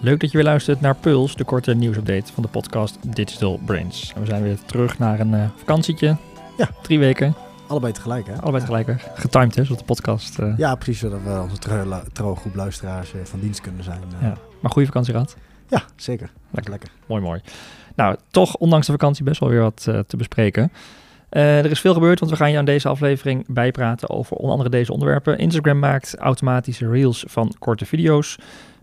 Leuk dat je weer luistert naar Puls, de korte nieuwsupdate van de podcast Digital Brains. En we zijn weer terug naar een uh, vakantietje. Ja. Drie weken. Allebei tegelijk, hè? Allebei tegelijk. Getimed is op de podcast. Uh. Ja, precies. Zodat we onze trouwe groep luisteraars uh, van dienst kunnen zijn. Ja. Maar goede vakantie gehad? Ja, zeker. Lekker. Lekker. Mooi, mooi. Nou, toch ondanks de vakantie best wel weer wat te bespreken. Uh, er is veel gebeurd, want we gaan je aan deze aflevering bijpraten over onder andere deze onderwerpen. Instagram maakt automatische reels van korte video's.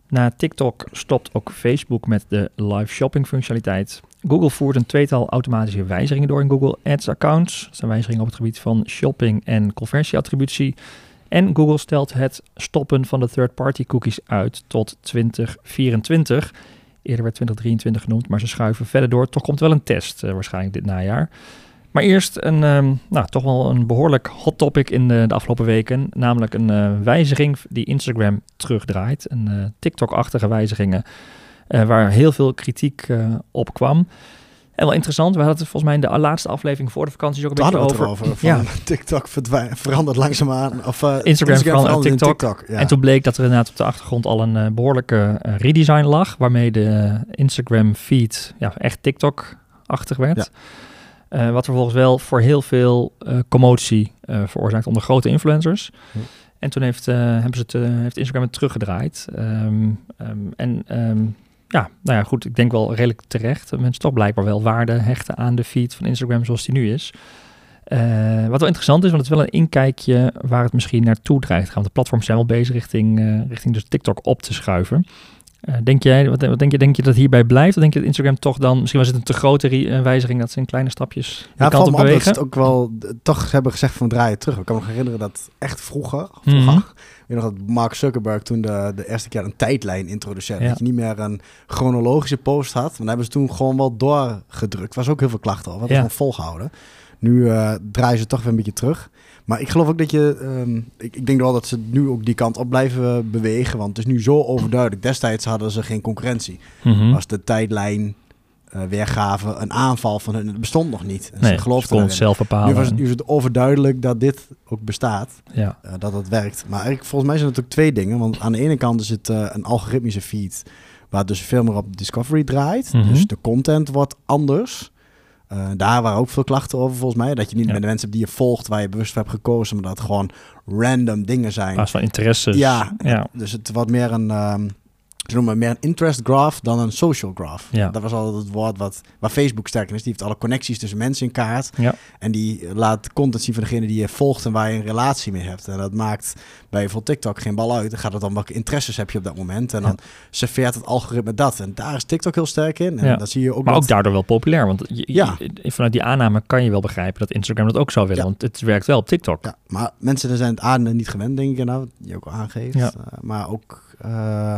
Na TikTok stopt ook Facebook met de live shopping functionaliteit. Google voert een tweetal automatische wijzigingen door in Google Ads accounts. Dat zijn wijzigingen op het gebied van shopping en conversieattributie. En Google stelt het stoppen van de third-party cookies uit tot 2024. Eerder werd 2023 genoemd, maar ze schuiven verder door. Toch komt wel een test uh, waarschijnlijk dit najaar. Maar eerst een, um, nou, toch wel een behoorlijk hot topic in de, de afgelopen weken. Namelijk een uh, wijziging die Instagram terugdraait. Een uh, TikTok-achtige wijzigingen uh, waar heel veel kritiek op kwam. En wel interessant, we hadden het volgens mij in de laatste aflevering voor de vakantie ook een beetje over. over van ja. TikTok verandert langzaamaan. Of, Instagram, Instagram verandert TikTok. TikTok ja. En toen bleek dat er inderdaad op de achtergrond al een behoorlijke redesign lag. Waarmee de Instagram feed ja, echt TikTok-achtig werd. Ja. Uh, wat vervolgens wel voor heel veel uh, commotie uh, veroorzaakt onder grote influencers. Hm. En toen heeft, hebben ze het, heeft Instagram het teruggedraaid. Um, um, en um, ja, nou ja, goed, ik denk wel redelijk terecht. Mensen toch blijkbaar wel waarde hechten aan de feed van Instagram zoals die nu is. wat wel interessant is, want het is wel een inkijkje waar het misschien naartoe dreigt gaan. Want de platforms zijn wel bezig richting, richting dus TikTok op te schuiven. Uh, denk jij, wat, wat, denk je, denk je dat hierbij blijft? Of denk je dat Instagram toch dan, misschien was het een te grote uh, wijziging, dat ze in kleine stapjes ja, kant op bewegen? Ja, het ook wel, toch hebben gezegd van draaien terug. Ik kan me nog herinneren dat echt vroeger, vroeger mm -hmm. weet nog dat Mark Zuckerberg toen de, de eerste keer een tijdlijn introduceerde. Ja. Dat je niet meer een chronologische post had, maar dan hebben ze toen gewoon wel doorgedrukt. Er was ook heel veel klachten over, dat ja. gewoon volgehouden. Nu uh, draaien ze toch weer een beetje terug. Maar ik geloof ook dat je. Um, ik, ik, denk wel dat ze nu ook die kant op blijven bewegen. Want het is nu zo overduidelijk. Destijds hadden ze geen concurrentie. Mm -hmm. Als de tijdlijn uh, weergaven een aanval van hun. Het bestond nog niet. En nee, ze geloofden het zelf bepalen. Nu, was, nu is het overduidelijk dat dit ook bestaat. Ja. Uh, dat het werkt. Maar volgens mij zijn het ook twee dingen. Want aan de ene kant is het uh, een algoritmische feed. Waar dus veel meer op Discovery draait. Mhm. Dus de content wordt anders. Uh, daar waren ook veel klachten over volgens mij. Dat je niet Ja. met de mensen die je volgt, waar je bewust voor hebt gekozen, maar dat het gewoon random dingen zijn. Plaats van interesses. ja, ja. dus het wordt meer een, ehm, ze noemen meer een interest graph dan een social graph. Ja. Dat was altijd het woord wat, waar Facebook sterk in is. Die heeft alle connecties tussen mensen in kaart. Ja. En die laat content zien van degene die je volgt en waar je een relatie mee hebt. En dat maakt bij bijvoorbeeld TikTok geen bal uit. Dan gaat het om welke interesses heb je op dat moment. En dan serveert het algoritme dat. En daar is TikTok heel sterk in. En Ja. dat zie je ook Maar ook daardoor wel populair. Want je, Ja. je- vanuit die aanname kan je wel begrijpen dat Instagram dat ook zou willen. Want het werkt wel op TikTok. Ja, maar mensen zijn het aan niet gewend, denk ik. Nou, die ook al aangeeft. Ja. Uh, maar ook uh,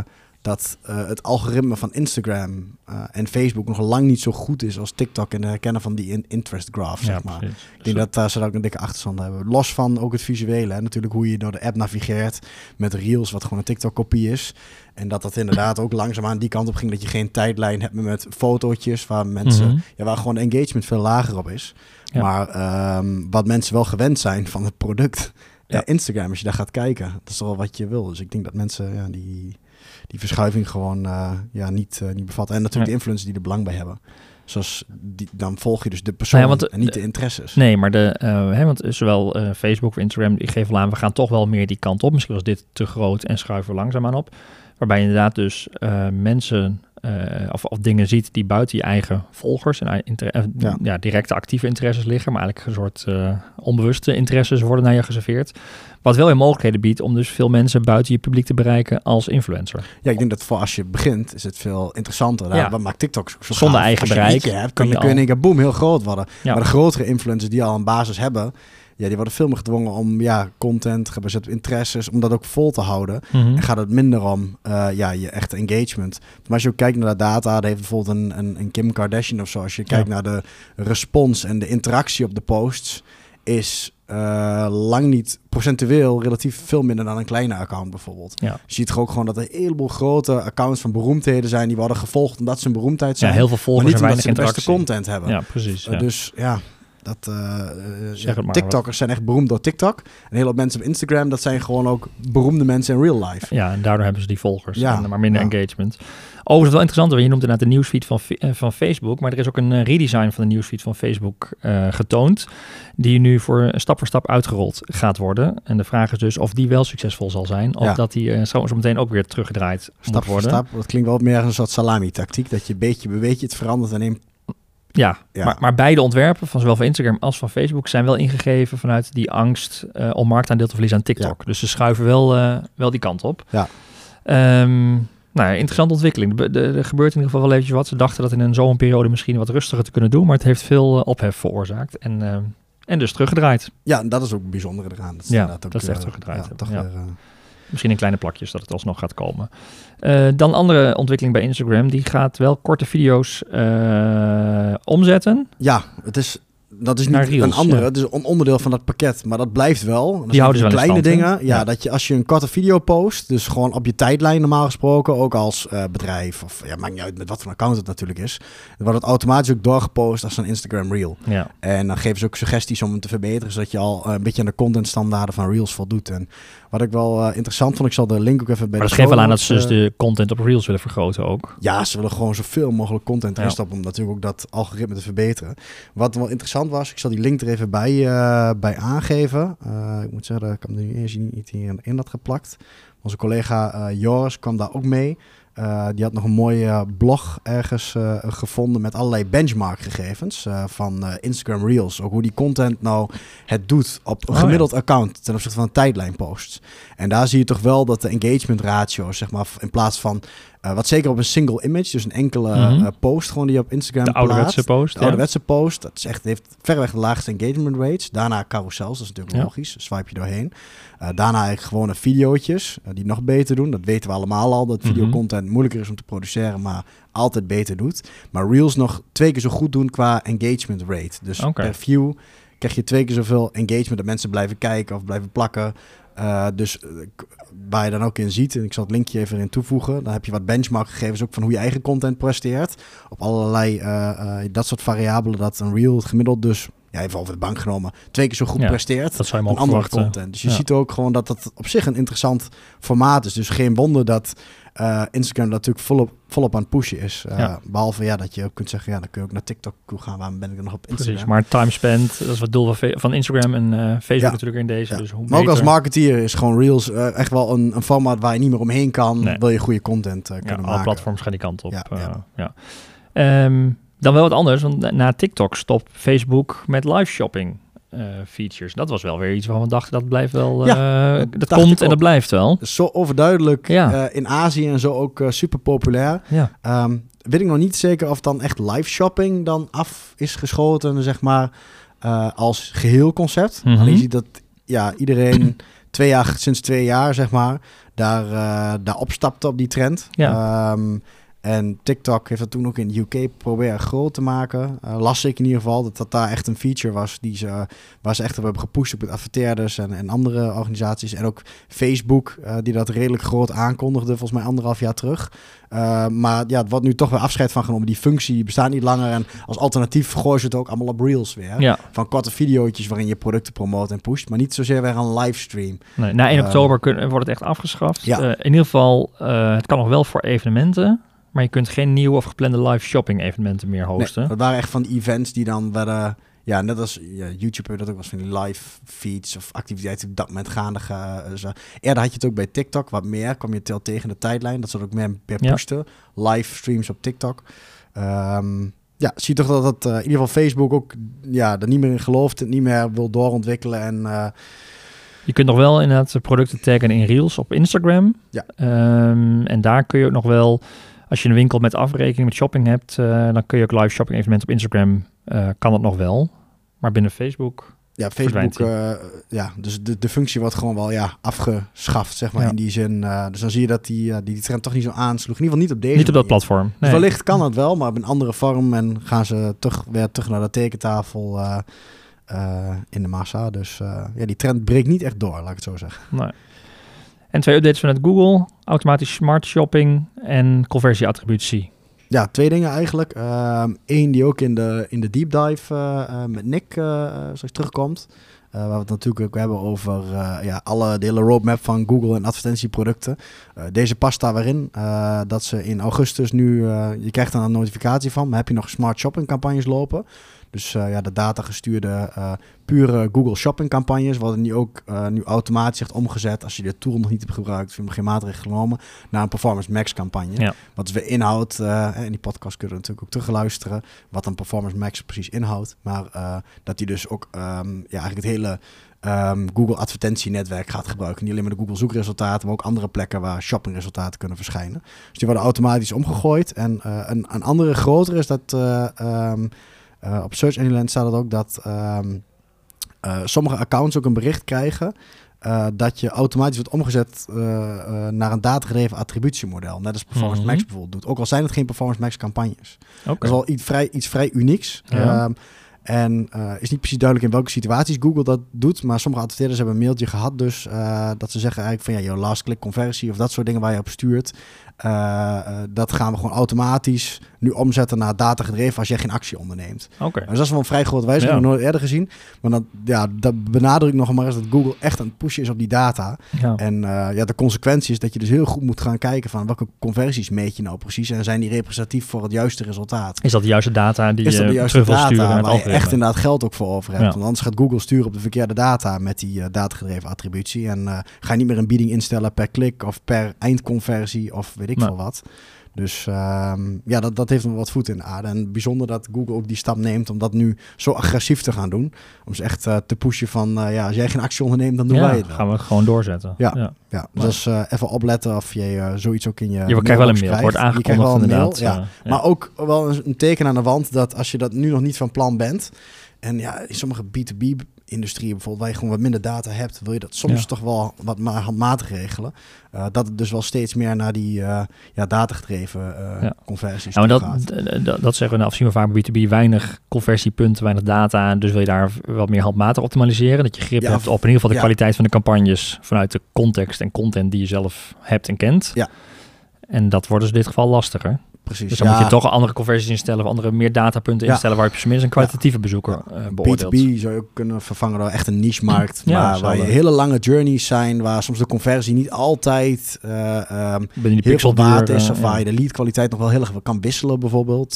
dat uh, het algoritme van Instagram uh, en Facebook nog lang niet zo goed is als TikTok en het herkennen van die in interest graph, zeg maar. precies. Ik denk dat uh, ze daar ook een dikke achterstand hebben. Los van ook het visuele, hè. natuurlijk hoe je door de app navigeert met Reels, wat gewoon een TikTok-kopie is. En dat dat inderdaad ook langzaamaan die kant op ging, dat je geen tijdlijn hebt met fotootjes waar mensen, Mhm. ja, waar gewoon engagement veel lager op is. Ja. Maar um, wat mensen wel gewend zijn van het product, ja. Instagram, als je daar gaat kijken, dat is wel wat je wil. Dus ik denk dat mensen ja, die, die verschuiving gewoon uh, ja, niet, uh, niet bevatten. En natuurlijk Ja. de influencers die er belang bij hebben. Zoals die, dan volg je dus de persoon Nou ja, want de- en niet de interesses. Nee, maar de, uh, hè, want zowel uh, Facebook of Instagram, die geven wel aan, we gaan toch wel meer die kant op. Misschien was dit te groot en schuiven we langzaamaan op. Waarbij inderdaad dus uh, mensen uh, of, of dingen ziet die buiten je eigen volgers en inter- uh, ja. Ja. directe actieve interesses liggen, maar eigenlijk een soort uh, onbewuste interesses worden naar je geserveerd. Wat wel weer mogelijkheden biedt om dus veel mensen buiten je publiek te bereiken als influencer. Ja, ik denk dat voor als je begint is het veel interessanter. Nou, Ja. Wat maakt TikTok zo Zonder gaaf? eigen als je bereik hebt, kun je kun je in al- één keer boom heel groot worden. Ja. Maar de grotere influencers die al een basis hebben, ja, die worden veel meer gedwongen om ja, content gebaseerd op interesses, om dat ook vol te houden. Mhm. En gaat het minder om uh, ja, je echte engagement. Maar als je ook kijkt naar de data, dan heeft bijvoorbeeld een, een, een Kim Kardashian of zo. Als je kijkt Ja. naar de respons en de interactie op de posts, is uh, lang niet procentueel relatief veel minder dan een kleine account bijvoorbeeld. Ja. Je ziet toch ook gewoon dat er een heleboel grote accounts van beroemdheden zijn die worden gevolgd omdat ze een beroemdheid ja, zijn. heel veel maar volgers niet en omdat weinig ze de beste content hebben. Ja, precies. Uh, Ja. Dus ja, Dat, zeg het maar, TikTokers zijn echt beroemd door TikTok. En een hele hoop mensen op Instagram, dat zijn gewoon ook beroemde mensen in real life. Ja, en daardoor hebben ze die volgers ja, en maar minder engagement. Overigens wel interessant, want je noemt inderdaad de nieuwsfeed van, uh, van Facebook, maar er is ook een redesign van de nieuwsfeed van Facebook getoond, die nu voor stap voor stap uitgerold gaat worden. En de vraag is dus of die wel succesvol zal zijn, of dat die zo, zo meteen ook weer teruggedraaid stap moet worden. Stap, dat klinkt wel meer als een soort salami-tactiek, dat je beetje bij beetje het verandert en in ja, Maar, maar, beide ontwerpen, van zowel van Instagram als van Facebook, zijn wel ingegeven vanuit die angst uh, om marktaandeel te verliezen aan TikTok. Dus ze schuiven wel, uh, wel die kant op. Ja. Um, nou, interessante ontwikkeling. Er gebeurt in ieder geval wel eventjes wat. Ze dachten dat in een zomerperiode misschien wat rustiger te kunnen doen, maar het heeft veel uh, ophef veroorzaakt. En, uh, en dus teruggedraaid. Ja, dat is ook bijzondere eraan. Dat is ja, ook, dat is echt teruggedraaid. Ja, toch weer, Misschien in kleine plakjes dat het alsnog gaat komen. Uh, dan andere ontwikkeling bij Instagram. Die gaat wel korte video's uh, omzetten. Ja, het is dat is niet een andere, het is een onderdeel van dat pakket, maar dat blijft wel. Dat Die houden wel kleine dingen. Ja, dat je als je een korte video post, dus gewoon op je tijdlijn normaal gesproken, ook als uh, bedrijf of ja, maakt niet uit met wat voor account het natuurlijk is, dan wordt het automatisch ook doorgepost als een Instagram Reel. Ja. En dan geven ze ook suggesties om hem te verbeteren, zodat je al een beetje aan de contentstandaarden van Reels voldoet. En wat ik wel uh, interessant vond, ik zal de link ook even bij maar dat geeft wel aan dat ze dus de content op Reels willen vergroten ook. Ja, ze willen gewoon zoveel mogelijk content erin stoppen om natuurlijk ook dat algoritme te verbeteren. Wat wel interessant was, ik zal die link er even bij, uh, bij aangeven. Uh, ik moet zeggen, ik heb nu eerst niet hierin in dat geplakt. Onze collega Joris kwam daar ook mee. Uh, die had nog een mooie blog ergens uh, gevonden met allerlei benchmark gegevens uh, van Instagram Reels. Ook hoe die content nou het doet op een oh, gemiddeld ja. account ten opzichte van een tijdlijn posts. En daar zie je toch wel dat de engagement ratio, zeg maar, in plaats van uh, wat zeker op een single image, dus een enkele mm -hmm. uh, post gewoon die je op Instagram de ouderwetse post. De ja. ouderwetse post, dat is echt, heeft verreweg de laagste engagement rates. Daarna carousels, dat is natuurlijk ja. logisch, swipe je doorheen. Uh, daarna gewone videootjes, die nog beter doen. Dat weten we allemaal al, dat videocontent mm -hmm. moeilijker is om te produceren, maar altijd beter doet. Maar Reels nog twee keer zo goed doen qua engagement rate. Dus okay. per view krijg je twee keer zoveel engagement dat mensen blijven kijken of blijven plakken. Uh, dus waar je dan ook in ziet, en ik zal het linkje even in toevoegen, dan heb je wat benchmark gegevens ook van hoe je eigen content presteert. Op allerlei uh, dat soort variabelen, dat een reel gemiddeld dus, ja, even over de bank genomen, twee keer zo goed ja, presteert dat dan andere content. Dus je ja. ziet ook gewoon dat dat op zich een interessant formaat is. Dus geen wonder dat uh, Instagram natuurlijk volop, volop aan het pushen is. Uh, ja. Behalve ja, dat je ook kunt zeggen, ja, dan kun je ook naar TikTok toe gaan. Waarom ben ik dan nog op Instagram? Precies, maar time spent, dat is wat doel van, van Instagram en uh, Facebook ja. natuurlijk in deze. Ja. Dus hoe maar ook als marketeer is gewoon Reels echt wel een, een format waar je niet meer omheen kan. Nee. Wil je goede content kunnen maken. Alle platforms gaan die kant op. Ja, ja. Um, dan wel wat anders, want na TikTok stopt Facebook met live shopping. Uh, features. Dat was wel weer iets waarvan we dachten dat blijft wel. Uh, ja, dat komt en dat blijft wel. Zo overduidelijk. Ja. Uh, in Azië en zo ook super populair. Ja. Um, weet ik nog niet zeker of dan echt live shopping dan af is geschoten, zeg maar, als geheel concept. Mm -hmm. je ziet dat ja, iedereen twee jaar, sinds twee jaar, zeg maar, daar, daar opstapte op die trend. Ja. Um, en TikTok heeft dat toen ook in de UK proberen groot te maken. Uh, las ik in ieder geval dat dat daar echt een feature was die ze, waar ze echt op hebben gepusht op het adverteerders en, en andere organisaties. En ook Facebook, uh, die dat redelijk groot aankondigde, volgens mij anderhalf jaar terug. Uh, maar ja, het wordt nu toch weer afscheid van genomen. Die functie bestaat niet langer. En als alternatief gooien ze het ook allemaal op Reels weer. Ja. Van korte video's waarin je producten promoot en pusht. Maar niet zozeer weer een livestream. Nee, na 1 oktober kun, wordt het echt afgeschaft. Ja. in ieder geval, het kan nog wel voor evenementen. Maar je kunt geen nieuwe of geplande live shopping evenementen meer hosten. Nee, dat waren echt van die events die dan werden... Ja, net als ja, YouTube dat ook was van die live feeds of activiteiten op dat moment gaande. Uh, zo. Eerder had je het ook bij TikTok, wat meer. kwam je tel tegen de tijdlijn. Dat ze ook meer, meer pushten. Ja. Live streams op TikTok. Um, ja, zie je toch dat dat uh, in ieder geval Facebook ook ja, er niet meer in gelooft. Het niet meer wil doorontwikkelen en... Uh, je kunt nog wel inderdaad producten taggen in Reels op Instagram. Ja. Um, en daar kun je ook nog wel als je een winkel met afrekening met shopping hebt, uh, dan kun je ook live shopping evenementen op Instagram, uh, kan dat nog wel. Maar binnen Facebook ja, Facebook, uh, ja, dus de, de functie wordt gewoon wel ja, afgeschaft, zeg maar, ja. in die zin. Dus dan zie je dat die, die, die trend toch niet zo aansloeg. In ieder geval niet op deze Niet op dat platform. Nee. Dus wellicht kan het wel, maar op een andere vorm. En gaan ze toch weer terug naar de tekentafel in de massa. Dus ja, die trend breekt niet echt door, laat ik het zo zeggen. Nee. En twee updates vanuit Google. Automatisch smart shopping en conversieattributie. Ja, twee dingen eigenlijk. Eén die ook in de, in de deep dive met Nick straks terugkomt. Waar we het natuurlijk ook hebben over uh, ja, alle de hele roadmap van Google en advertentieproducten. Deze past daar weer in. dat ze in augustus nu, je krijgt dan een notificatie van, maar heb je nog smart shopping campagnes lopen? Dus uh, ja, de data gestuurde uh, pure Google Shopping campagnes worden nu ook uh, nu automatisch echt omgezet als je de tool nog niet hebt gebruikt, of je geen maatregelen genomen, naar een Performance Max campagne. Ja. Wat is weer inhoudt, in die podcast kunnen we natuurlijk ook terugluisteren, wat een Performance Max precies inhoudt. Maar dat die dus ook um, ja, eigenlijk het hele um, Google advertentienetwerk gaat gebruiken. Niet alleen maar de Google zoekresultaten, maar ook andere plekken waar shoppingresultaten kunnen verschijnen. Dus die worden automatisch omgegooid. En een, een andere grotere is dat um, uh, op Search Engine Land staat het ook dat um, uh, sommige accounts ook een bericht krijgen uh, dat je automatisch wordt omgezet naar een datagedreven attributiemodel. Net als Performance mm -hmm. Max bijvoorbeeld doet. Ook al zijn het geen Performance Max campagnes. Okay. Dat is wel iets vrij, iets vrij unieks. Ja. Um, en uh, is niet precies duidelijk in welke situaties Google dat doet. Maar sommige adverteerders hebben een mailtje gehad. Dus uh, dat ze zeggen eigenlijk van ja, jouw last click conversie of dat soort dingen waar je op stuurt. Uh, dat gaan we gewoon automatisch nu omzetten naar data gedreven als jij geen actie onderneemt. Oké. Dus dat is wel een vrij groot wijziging. Ja. Nooit eerder gezien. Maar dat, ja, dat benadrukt nog maar eens dat Google echt aan het pushen is op die data. Ja. En ja, de consequentie is dat je dus heel goed moet gaan kijken van welke conversies meet je nou precies. En zijn die representatief voor het juiste resultaat. Is dat de juiste data die is dat de juiste data sturen waar je echt inderdaad geld ook voor over hebt. Ja. Want anders gaat Google sturen op de verkeerde data met die uh, datagedreven attributie. En ga je niet meer een bieding instellen per klik of per eindconversie of weet ik veel wat. Dus um, ja, dat, dat heeft nog wat voet in de aarde. En bijzonder dat Google ook die stap neemt om dat nu zo agressief te gaan doen. Om ze echt uh, te pushen van, uh, ja, als jij geen actie onderneemt, dan doen ja, wij het wel. gaan we gewoon doorzetten. Ja, ja. ja. dus uh, even opletten of je zoiets ook in je Je krijgt wel een mail, wordt aangekondigd wel inderdaad. Mail, ja. Maar ook wel een, een teken aan de wand dat als je dat nu nog niet van plan bent... En ja, in sommige B2B industrie bijvoorbeeld, waar je gewoon wat minder data hebt, wil je dat soms toch wel wat maar handmatig regelen. Uh, dat het dus wel steeds meer naar die uh, ja, datagedreven uh, ja. conversies ja, maar dat, dat, dat, zeggen we nou, zien we vaak bij B2B, weinig conversiepunten, weinig data. Dus wil je daar wat meer handmatig optimaliseren. Dat je grip ja, hebt op in ieder geval de kwaliteit van de campagnes vanuit de context en content die je zelf hebt en kent. Ja. En dat wordt dus in dit geval lastiger. Precies. Dus dan moet je toch andere conversies instellen of andere meer datapunten instellen waar je tenminste een kwalitatieve bezoeker uh, beoordeelt. B2B zou je ook kunnen vervangen door echt een niche markt, maar waar je hele lange journeys zijn, waar soms de conversie niet altijd uh, um, heel veel waard is, of waar je de lead kwaliteit nog wel heel erg kan wisselen bijvoorbeeld.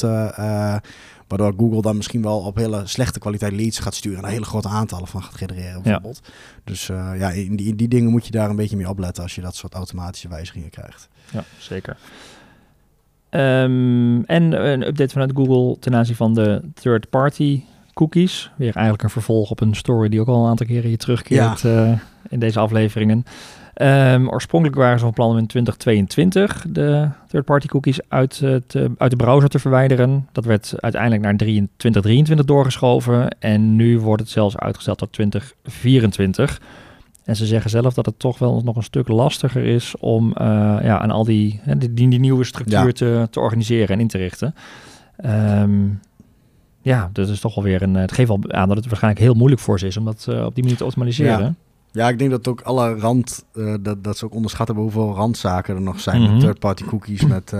Waardoor Google dan misschien wel op hele slechte kwaliteit leads gaat sturen en een hele grote aantallen van gaat genereren bijvoorbeeld. Dus ja, in die, in die dingen moet je daar een beetje mee opletten als je dat soort automatische wijzigingen krijgt. Ja, zeker. Um, en een update vanuit Google ten aanzien van de third-party cookies. Weer eigenlijk een vervolg op een story die ook al een aantal keren hier terugkeert ja. uh, in deze afleveringen. Um, oorspronkelijk waren ze van plan om in 2022 de third-party cookies uit, uh, te, uit de browser te verwijderen. Dat werd uiteindelijk naar 2023 doorgeschoven en nu wordt het zelfs uitgesteld tot 2024. En ze zeggen zelf dat het toch wel nog een stuk lastiger is om uh, ja, aan al die, die, die, die nieuwe structuur ja. te, te organiseren en in te richten. Um, ja, dat is toch wel weer een. Het geeft wel aan dat het waarschijnlijk heel moeilijk voor ze is om dat uh, op die manier te optimaliseren. Ja. Ja, ik denk dat ook alle rand, uh, dat, dat ze ook onderschatten hoeveel randzaken er nog zijn. Mm -hmm. Met third-party cookies, met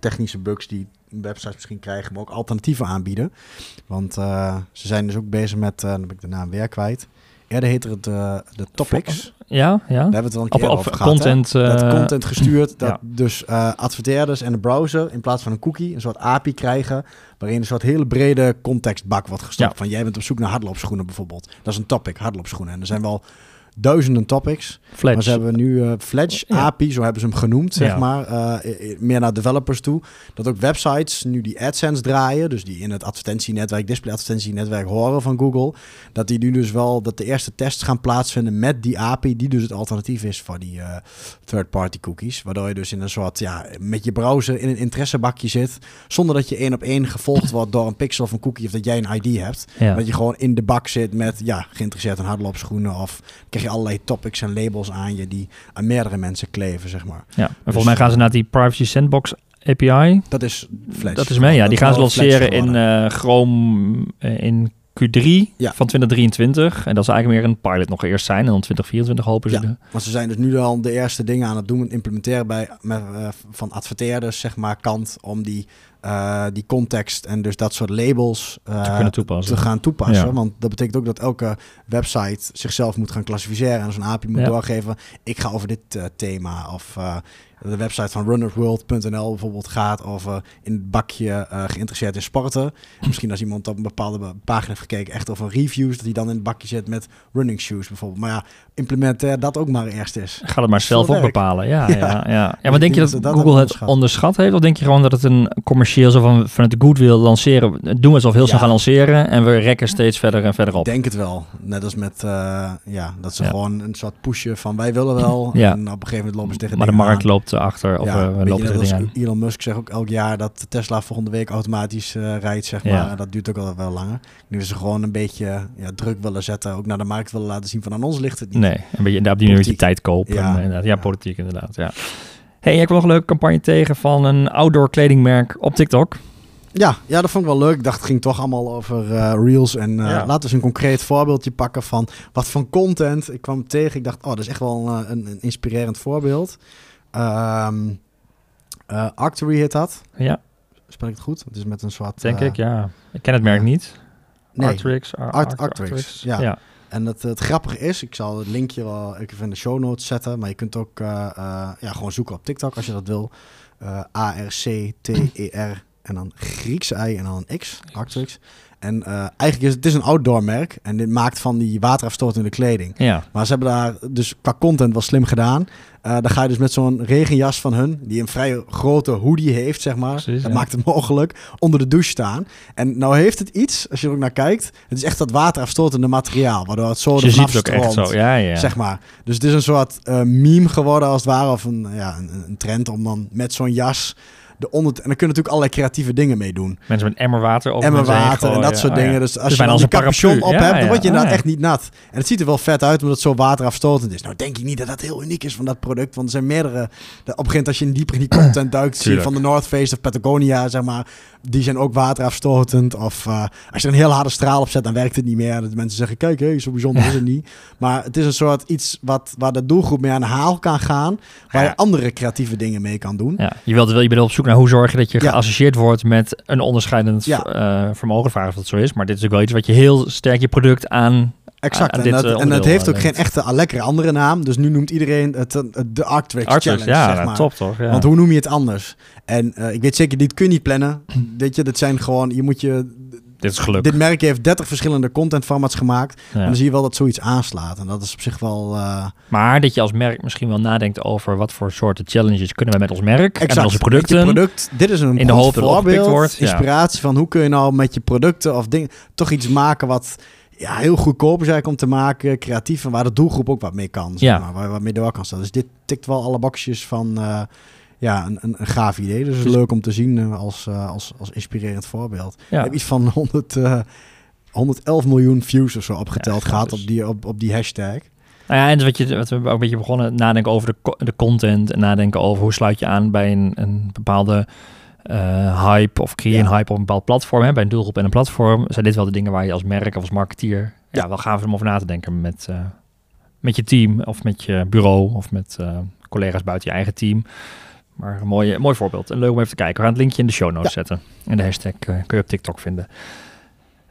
technische bugs die websites misschien krijgen, maar ook alternatieven aanbieden. Want ze zijn dus ook bezig met, dan heb ik de naam weer kwijt. Eerder heette het uh, de topics. Ja, ja. Daar hebben we het wel een keer op, over gehad. Content, uh, dat content gestuurd. Dat ja. dus uh, adverteerders en de browser in plaats van een cookie een soort API krijgen. Waarin een soort hele brede contextbak wordt gestopt. Ja. Van jij bent op zoek naar hardloopschoenen bijvoorbeeld. Dat is een topic, hardloopschoenen. En er zijn wel duizenden topics. Fledge. Maar ze hebben nu uh, Fledge ja. API, zo hebben ze hem genoemd, zeg ja. maar. Uh, meer naar developers toe. Dat ook websites nu die AdSense draaien, dus die in het advertentienetwerk, display advertentienetwerk horen van Google. Dat die nu dus wel, dat de eerste tests gaan plaatsvinden met die API, die dus het alternatief is voor die uh, third-party cookies. Waardoor je dus in een soort, ja, met je browser in een interessebakje zit, zonder dat je één op één gevolgd wordt door een pixel of een cookie of dat jij een ID hebt. Ja. Dat je gewoon in de bak zit met, ja, geïnteresseerd in hardloopschoenen of krijg je allerlei topics en labels aan je die aan meerdere mensen kleven, zeg maar. Ja, en dus, volgens mij gaan ze naar die Privacy Sandbox API. Dat is Flash. Dat is mee, ja. Die gaan ze lanceren in uh, Chrome uh, in Q3 ja. van 2023. En dat is eigenlijk meer een pilot nog eerst zijn. En dan 2024 hopen ze. Ja, want ze zijn dus nu al de eerste dingen aan het doen. Implementeren bij met, uh, van adverteerders, zeg maar, kant. Om die uh, die context en dus dat soort labels uh, te, kunnen toepassen. te gaan toepassen. Ja. Want dat betekent ook dat elke website zichzelf moet gaan klassificeren en zo'n API moet ja. doorgeven. Ik ga over dit uh, thema of de website van runnersworld.nl bijvoorbeeld gaat over in het bakje uh, geïnteresseerd in sporten. Misschien als iemand op een bepaalde pagina heeft gekeken, echt over reviews, dat hij dan in het bakje zit met running shoes bijvoorbeeld. Maar ja, implementair dat ook maar eerst is. Ga het maar zelf ook bepalen. Ja, ja. ja, ja. maar denk je dat, Google het onderschat heeft? Of denk je gewoon dat het een commercieel zo van vanuit de good wil lanceren? Doen we alsof heel snel gaan lanceren en we rekken steeds verder en verder op. Ik denk het wel. Net als met, uh, ja, dat ze gewoon een soort pushen van wij willen wel. ja. En op een gegeven moment lopen ze tegen Maar de markt loopt achter of ja, uh, lopen er aan. Elon Musk zegt ook elk jaar dat Tesla volgende week automatisch uh, rijdt, zeg maar. Ja. En dat duurt ook al wel langer. Nu is ze gewoon een beetje ja, druk willen zetten, ook naar de markt willen laten zien van aan ons ligt het niet. Nee, een beetje op die manier je tijd kopen. Ja, inderdaad. ja, politiek inderdaad, ja. Hey, ik kwam nog een leuke campagne tegen van een outdoor kledingmerk op TikTok. Ja, ja, dat vond ik wel leuk. Ik dacht, het ging toch allemaal over uh, reels. En uh, ja. laten we eens een concreet voorbeeldje pakken van wat van content. Ik kwam tegen, ik dacht, oh, dat is echt wel een, een, een inspirerend voorbeeld. Um, uh, Arctory heet dat. Ja. Spel ik het goed? Het is met een zwart... Denk ik, ja. Ik ken het merk niet. Nee. Arctrix. Ar Art Arctrix, ja. ja. En het, het grappige is, ik zal het linkje wel even in de show notes zetten, maar je kunt ook ja, gewoon zoeken op TikTok als je dat wil. A-R-C-T-E-R en dan Griekse I en dan een X, Arctrix. En uh, eigenlijk is het is een outdoor merk en dit maakt van die waterafstotende kleding. Ja. Maar ze hebben daar dus qua content wel slim gedaan. Uh, dan ga je dus met zo'n regenjas van hun, die een vrij grote hoodie heeft, zeg maar. Precies, dat ja. maakt het mogelijk, onder de douche staan. En nou heeft het iets, als je er ook naar kijkt, het is echt dat waterafstotende materiaal, waardoor het zo dus je ziet ook echt zo, ja, ja. zeg maar. Dus het is een soort uh, meme geworden als het ware, of een, ja, een, een trend om dan met zo'n jas de onder... En dan kunnen natuurlijk allerlei creatieve dingen mee doen. Mensen met emmer water over Emmer water en dat soort oh, dingen. Ja. Dus als dus je dan een capuchon op hebt, dan word je inderdaad echt niet nat. En het ziet er wel vet uit, omdat het zo waterafstotend is. Nou denk ik niet dat dat heel uniek is van dat product. Want er zijn meerdere... De, op een gegeven moment als je in dieper in die content duikt, zie je van de North Face of Patagonia, zeg maar die zijn ook waterafstotend. Of uh, als je er een heel harde straal op zet, dan werkt het niet meer. Dat mensen zeggen, kijk, hey, zo bijzonder is het niet. Maar het is een soort iets wat, waar de doelgroep mee aan de haal kan gaan. Waar je andere creatieve dingen mee kan doen. Ja. Je, wilt, je bent op zoek naar hoe zorg je dat je ja. geassocieerd wordt met een onderscheidend uh, vermogen. Vraag of dat zo is. Maar dit is ook wel iets wat je heel sterk je product aan Exact. En, dit, dat, en het heeft ook geen echte lekkere andere naam. Dus nu noemt iedereen het, het de Arctrix, Arctrix Challenge. Ja, zeg maar. top toch? Ja. Want hoe noem je het anders? En uh, ik weet zeker, dit kun je niet plannen. weet je, dat zijn gewoon, je moet je... Dit is geluk. Dit merk heeft 30 verschillende content formats gemaakt. Ja. En dan zie je wel dat zoiets aanslaat. En dat is op zich wel... Uh... Maar dat je als merk misschien wel nadenkt over wat voor soorten challenges kunnen we met ons merk exact. en met onze producten. Je product, dit is een in de hoop voorbeeld, wordt, inspiratie ja. van hoe kun je nou met je producten of dingen toch iets maken wat ja, heel goedkoop is eigenlijk om te maken, creatief en waar de doelgroep ook wat mee kan. Zeg ja. maar, waar wat mee door kan staan. Dus dit tikt wel alle bakjes van uh, ja, een, een, een gaaf idee. Dus, dus leuk om te zien uh, als, uh, als, als inspirerend voorbeeld. Ja. Ik heb iets van 100, 111 miljoen views of zo opgeteld ja, gehad op die, op, op die hashtag. Nou ja, en wat, je, wat we ook een beetje begonnen, nadenken over de, de content en nadenken over hoe sluit je aan bij een, een bepaalde uh, hype of creëer een hype op een bepaald platform, hè, bij een doelgroep en een platform, zijn dit wel de dingen waar je als merk of als marketeer ja, ja wel gaaf om over na te denken met, uh, met je team of met je bureau of met uh, collega's buiten je eigen team. Maar een mooi, mooi voorbeeld. En leuk om even te kijken. We gaan het linkje in de show notes ja. zetten. En de hashtag kun je op TikTok vinden.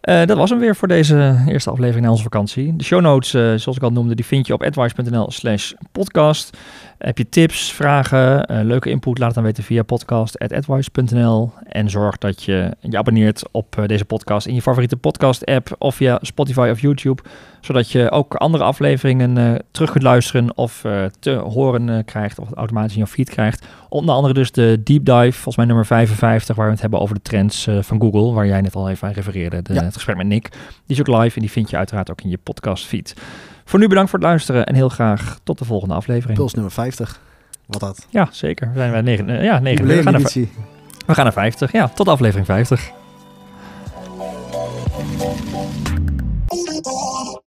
Uh, dat was hem weer voor deze eerste aflevering na onze vakantie. De show notes, uh, zoals ik al noemde, die vind je op advice.nl slash podcast. Heb je tips, vragen, uh, leuke input, laat het dan weten via podcast.advice.nl. En zorg dat je je abonneert op deze podcast in je favoriete podcast app of via Spotify of YouTube. Zodat je ook andere afleveringen terug kunt luisteren of te horen krijgt of automatisch in je feed krijgt. Onder andere dus de deep dive, volgens mij nummer 55, waar we het hebben over de trends van Google, waar jij net al even aan refereerde. De, ja het gesprek met Nick. Die is ook live en die vind je uiteraard ook in je podcast feed. Voor nu bedankt voor het luisteren en heel graag tot de volgende aflevering. Puls nummer 50. Wat dat? Ja, zeker. We zijn bij 9. Uh, ja, 9. We gaan, naar, we gaan naar 50. Ja, tot aflevering 50.